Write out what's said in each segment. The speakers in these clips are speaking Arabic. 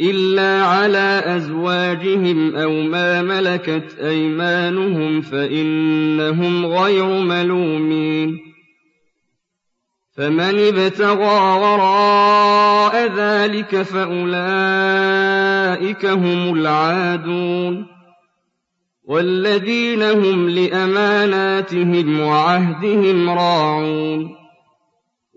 إلا على أزواجهم أو ما ملكت أيمانهم فإنهم غير ملومين فمن ابتغى وراء ذلك فأولئك هم العادون والذين هم لأماناتهم وعهدهم راعون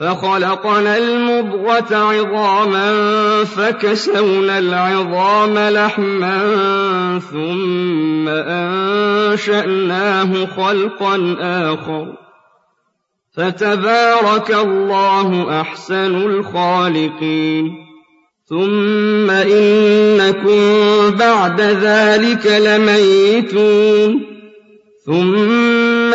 فخلقنا المضغة عظاما فكسونا العظام لحما ثم أنشأناه خلقا آخر. فتبارك الله أحسن الخالقين. ثم إنكم بعد ذلك لميتون. ثم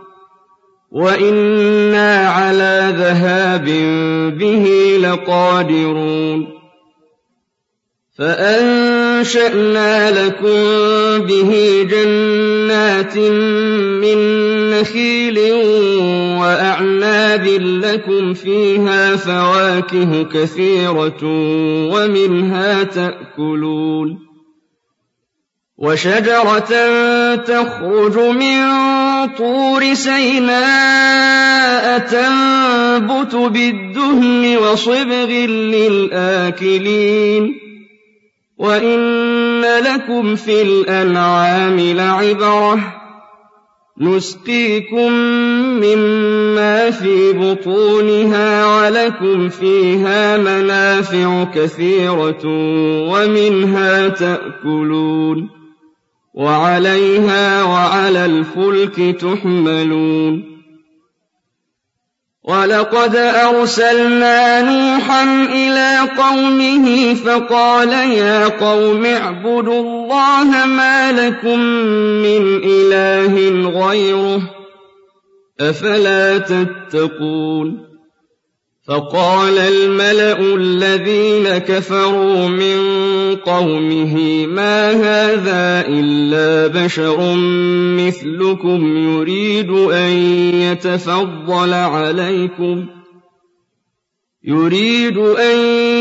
وإنا على ذهاب به لقادرون فأنشأنا لكم به جنات من نخيل وأعناب لكم فيها فواكه كثيرة ومنها تأكلون وشجرة تخرج من طور سيناء تنبت بالدهن وصبغ للآكلين. وَإِنَّ لَكُمْ فِي الْأَنْعَامِ لَعِبْرَةً نُسْقِيكُم مِّمَّا فِي بُطُونِهَا وَلَكُمْ فِيهَا مَنَافِعُ كَثِيرَةٌ وَمِنْهَا تَأْكُلُونَ. وَعَلَيْهَا وَعَلَى الْفُلْكِ تُحْمَلُونَ وَلَقَدْ أَرْسَلْنَا نُوحًا إِلَىٰ قَوْمِهِ فَقَالَ يَا قَوْمِ اعْبُدُوا اللَّهَ مَا لَكُم مِّنْ إِلَٰهٍ غَيْرُهُ ۖ أَفَلَا تَتَّقُونَ فقال الملأ الذين كفروا من قومه ما هذا إلا بشر مثلكم يريد أن يتفضل عليكم يريد أن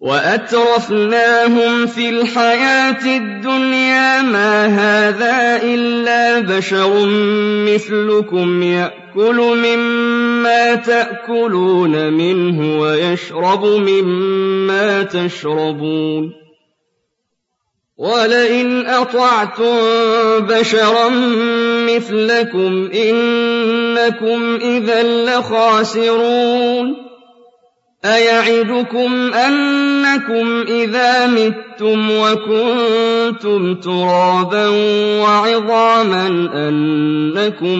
وأترفناهم في الحياة الدنيا ما هذا إلا بشر مثلكم يأكل مما تأكلون منه ويشرب مما تشربون ولئن أطعتم بشرا مثلكم إنكم إذا لخاسرون أَيَعِدُكُمْ أَنَّكُمْ إِذَا مِتُّمْ وَكُنتُمْ تُرَابًا وَعِظَامًا أَنَّكُم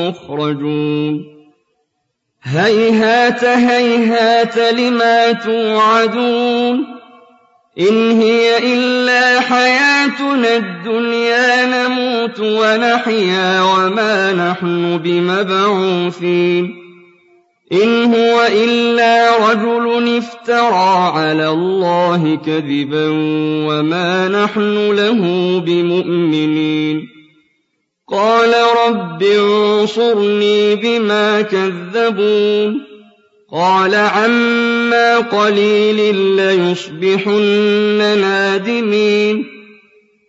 مُّخْرَجُونَ هَيْهَاتَ هَيْهَاتَ لِمَا تُوعَدُونَ إِنْ هِيَ إِلَّا حَيَاتُنَا الدُّنْيَا نَمُوتُ وَنَحْيَا وَمَا نَحْنُ بِمَبْعُوثِينَ إِنْ هُوَ إِلَّا رَجُلٌ افْتَرَىٰ عَلَى اللَّهِ كَذِبًا وَمَا نَحْنُ لَهُ بِمُؤْمِنِينَ. قَالَ رَبِّ انصُرْنِي بِمَا كَذَّبُونِ. قَالَ عَمَّا قَلِيلٍ لَّيُصْبِحُنَّ نَادِمِينَ.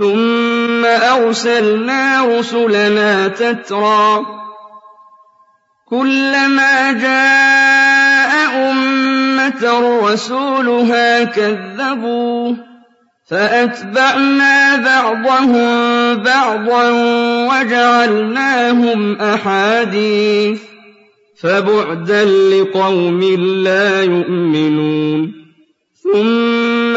ثُمَّ أَرْسَلْنَا رُسُلَنَا تَتْرَىٰ ۖ. كُلَّمَا جَاءَ أُمَّةً رَّسُولُهَا كَذَّبُوهُ فَأَتْبَعْنَا بَعْضَهُم بَعْضًا وَجَعَلْنَاهُمْ أَحَادِيثَ ۚ. فَبُعْدًا لِّقَوْمٍ لَّا يُؤْمِنُونَ. ثُمَّ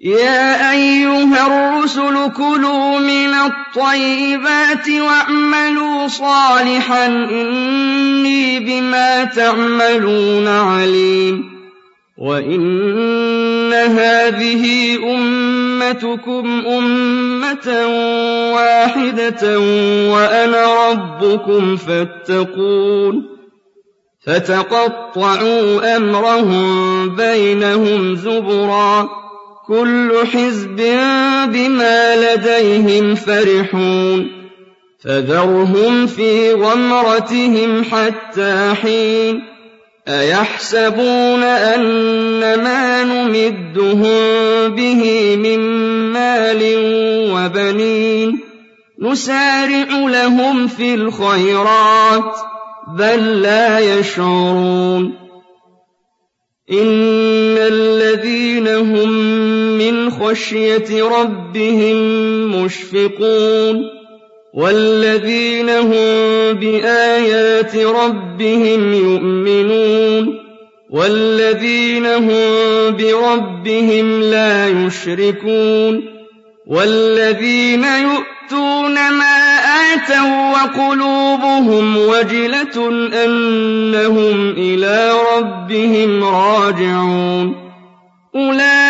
يَا أَيُّهَا الرُّسُلُ كُلُوا مِنَ الطَّيِّبَاتِ وَاعْمَلُوا صَالِحًا إِنِّي بِمَا تَعْمَلُونَ عَلِيمٌ وَإِنَّ هَٰذِهِ أُمَّتُكُمْ أُمَّةً وَاحِدَةً وَأَنَا رَبُّكُمْ فَاتَّقُونِ فَتَقَطَّعُوا أَمْرَهُم بَيْنَهُمْ زُبُرًا ۖ كُلُّ حِزْبٍ بِمَا لَدَيْهِمْ فَرِحُونَ فَذَرْهُمْ فِي غَمْرَتِهِمْ حَتَّىٰ حِينٍ أَيَحْسَبُونَ أَنَّمَا نُمِدُّهُم بِهِ مِن مَّالٍ وَبَنِينَ نُسَارِعُ لَهُمْ فِي الْخَيْرَاتِ بَل لَّا يَشْعُرُونَ إِنَّ الَّذِينَ هُم مِّنْ خَشْيَةِ رَبِّهِم مُّشْفِقُونَ وَالَّذِينَ هُم بِآيَاتِ رَبِّهِمْ يُؤْمِنُونَ وَالَّذِينَ هُم بِرَبِّهِمْ لَا يُشْرِكُونَ وَالَّذِينَ يُؤْتُونَ مَا آتَوا وَّقُلُوبُهُمْ وَجِلَةٌ أَنَّهُمْ إِلَىٰ رَبِّهِمْ رَاجِعُونَ أُولَٰئِكَ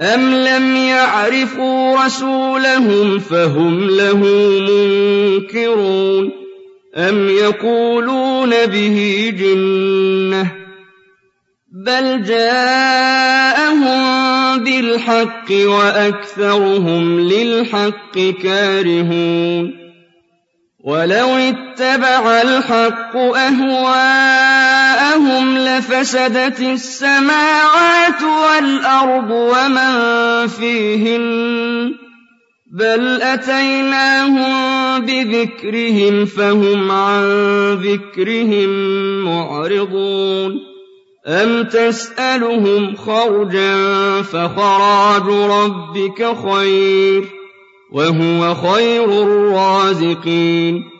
أَمْ لَمْ يَعْرِفُوا رَسُولَهُمْ فَهُمْ لَهُ مُنكِرُونَ أَمْ يَقُولُونَ بِهِ جِنَّةٌ بَلْ جَاءَهُم بِالْحَقِّ وَأَكْثَرُهُمْ لِلْحَقِّ كَارِهُونَ وَلَوِ اتَّبَعَ الْحَقُّ أَهْوَاءَهُمْ لَفَسَدَتِ السَّمَاوَاتُ وَالْأَرْضُ وَمَن فِيهِنَّ ۚ بَلْ أَتَيْنَاهُم بِذِكْرِهِمْ فَهُمْ عَن ذِكْرِهِم مُّعْرِضُونَ أَمْ تَسْأَلُهُمْ خَرْجًا فَخَرَاجُ رَبِّكَ خَيْرٌ ۖ وَهُوَ خَيْرُ الرَّازِقِينَ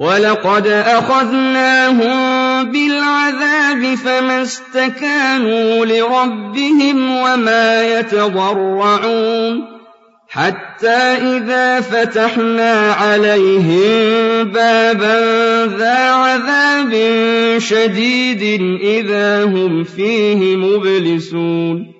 وَلَقَدْ أَخَذْنَاهُم بِالْعَذَابِ فَمَا اسْتَكَانُوا لِرَبِّهِمْ وَمَا يَتَضَرَّعُونَ حَتَّىٰ إِذَا فَتَحْنَا عَلَيْهِم بَابًا ذَا عَذَابٍ شَدِيدٍ إِذَا هُمْ فِيهِ مُبْلِسُونَ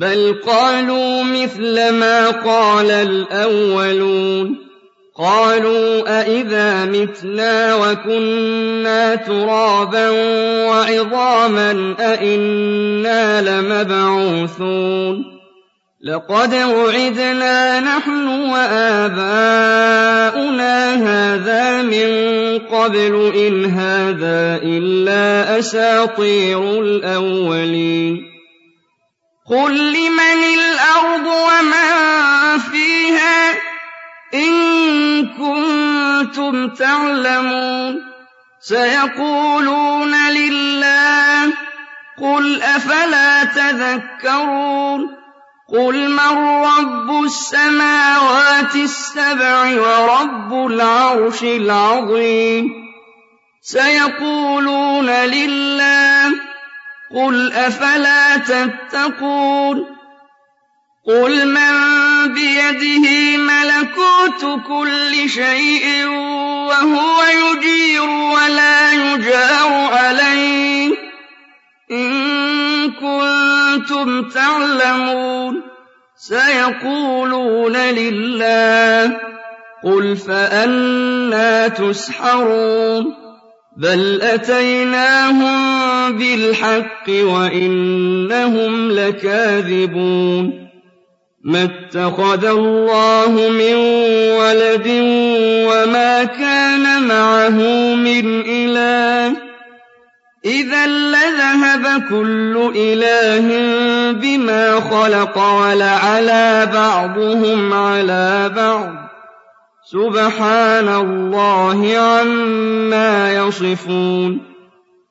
بل قالوا مثل ما قال الأولون. قالوا أئذا متنا وكنا ترابا وعظاما أئنا لمبعوثون. لقد وعدنا نحن وآباؤنا هذا من قبل إن هذا إلا أساطير الأولين. قل لمن الأرض ومن فيها إن كنتم تعلمون سيقولون لله قل أفلا تذكرون قُلْ مَن رَّبُّ السَّمَاوَاتِ السَّبْعِ وَرَبُّ الْعَرْشِ الْعَظِيمِ سَيَقُولُونَ لِلَّهِ قُلْ أَفَلَا تَتَّقُونَ قُلْ مَن بِيَدِهِ مَلَكُوتُ كُلِّ شَيْءٍ وَهُوَ يُجِيرُ وَلَا يُجَارُ عَلَيْهِ إِن كُنتُمْ تَعْلَمُونَ سَيَقُولُونَ لِلَّهِ قُلْ فَأَنَّىٰ تُسْحَرُونَ بَلْ أَتَيْنَاهُم بِالْحَقِّ وَإِنَّهُمْ لَكَاذِبُونَ مَا اتَّخَذَ اللَّهُ مِن وَلَدٍ وَمَا كَانَ مَعَهُ مِنْ إِلَٰهٍ إِذًا لَّذَهَبَ كُلُّ إِلَٰهٍ بِمَا خَلَقَ وَلَعَلَا بَعْضُهُمْ عَلَىٰ بَعْضٍ ۚ سُبْحَانَ اللَّهِ عَمَّا يَصِفُونَ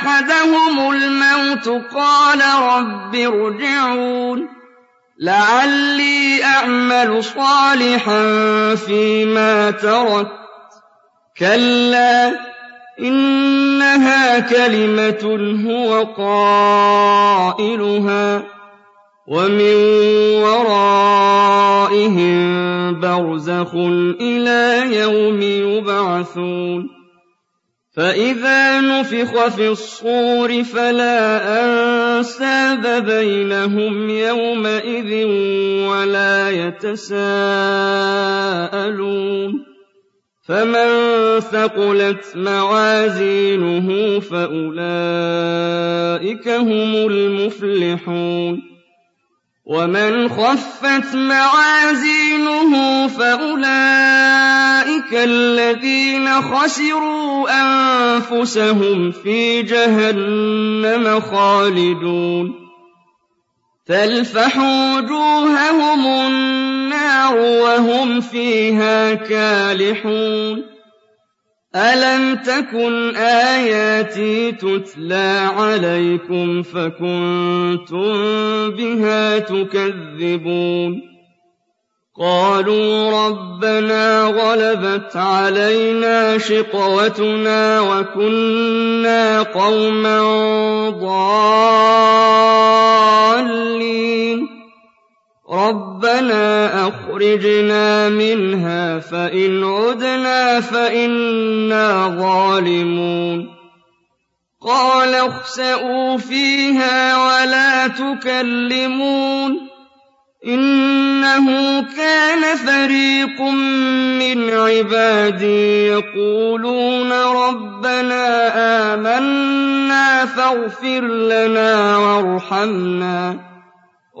أَحَدَهُمُ الْمَوْتُ قَالَ رَبِّ ارْجِعُونِ لَعَلِّي أَعْمَلُ صَالِحًا فِيمَا تَرَكْتُ. كَلَّا إِنَّهَا كَلِمَةٌ هُوَ قَائِلُهَا وَمِن وَرَائِهِم بَرْزَخٌ إِلَىٰ يَوْمِ يُبْعَثُونَ. فَإِذَا نُفِخَ فِي الصُّورِ فَلَا أَنسَابَ بَيْنَهُمْ يَوْمَئِذٍ وَلَا يَتَسَاءَلُونَ فَمَن ثَقُلَتْ مَوَازِينُهُ فَأُولَٰئِكَ هُمُ الْمُفْلِحُونَ وَمَنْ خَفَّتْ مَوَازِينُهُ فَأُولَٰئِكَ الَّذِينَ خَسِرُوا أَنفُسَهُمْ فِي جَهَنَّمَ خَالِدُونَ تَلْفَحُ وُجُوهَهُمُ النَّارُ وَهُمْ فِيهَا كَالِحُونَ أَلَمْ تَكُنْ آيَاتِي تُتْلَىٰ عَلَيْكُمْ فَكُنتُم بِهَا تُكَذِّبُونَ قَالُوا رَبَّنَا غَلَبَتْ عَلَيْنَا شِقْوَتُنَا وَكُنَّا قَوْمًا ضَالِّينَ. رَبَّنَا أَخْرِجْنَا مِنْهَا فَإِنْ عُدْنَا فَإِنَّا ظَالِمُونَ. قَالَ اخْسَئُوا فِيهَا وَلَا تُكَلِّمُونِ. إِنَّهُ كَانَ فَرِيقٌ مِّنْ عِبَادِي يَقُولُونَ رَبَّنَا آمَنَّا فَاغْفِرْ لَنَا وَارْحَمْنَا.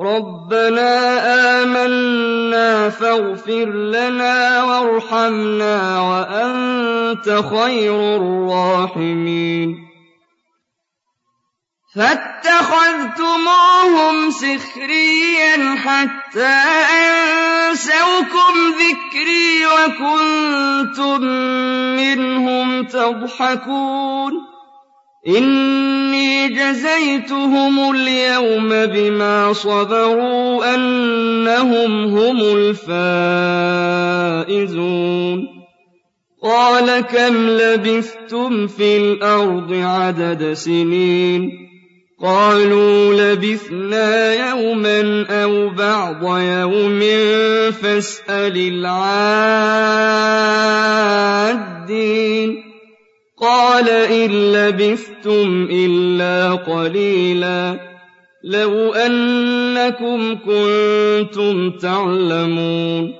رَبَّنَا آمَنَّا فَاغْفِرْ لَنَا وَارْحَمْنَا وَأَنتَ خَيْرُ الرَّاحِمِينَ. فَاتَّخَذْتُمُوهُمْ سِخْرِيًّا حَتَّىٰ أَنسَوْكُمْ ذِكْرِي وَكُنتُم مِّنْهُمْ تَضْحَكُونَ. إِنِّي جَزَيْتُهُمُ الْيَوْمَ بِمَا صَبَرُوا أَنَّهُمْ هُمُ الْفَائِزُونَ. قَالَ كَمْ لَبِثْتُمْ فِي الْأَرْضِ عَدَدَ سِنِينَ؟ قَالُوا لَبِثْنَا يَوْمًا أَوْ بَعْضَ يَوْمٍ فَاسْأَلِ الْعَادِّينَ. قَالَ إِن لَّبِثْتُمْ إِلَّا قَلِيلًا. لَّوْ أَنَّكُمْ كُنتُمْ تَعْلَمُونَ.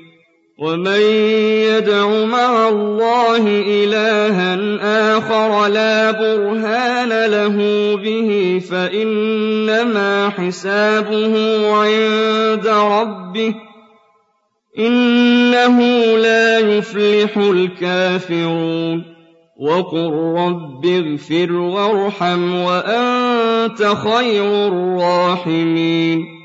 وَمَن يَدْعُ مَعَ اللَّهِ إِلَٰهًا آخَرَ لَا بُرْهَانَ لَهُ بِهِ فَإِنَّمَا حِسَابُهُ عِندَ رَبِّهِ ۚ إِنَّهُ لَا يُفْلِحُ الْكَافِرُونَ وَقُل رَّبِّ اغْفِرْ وَارْحَمْ وَأَنتَ خَيْرُ الرَّاحِمِينَ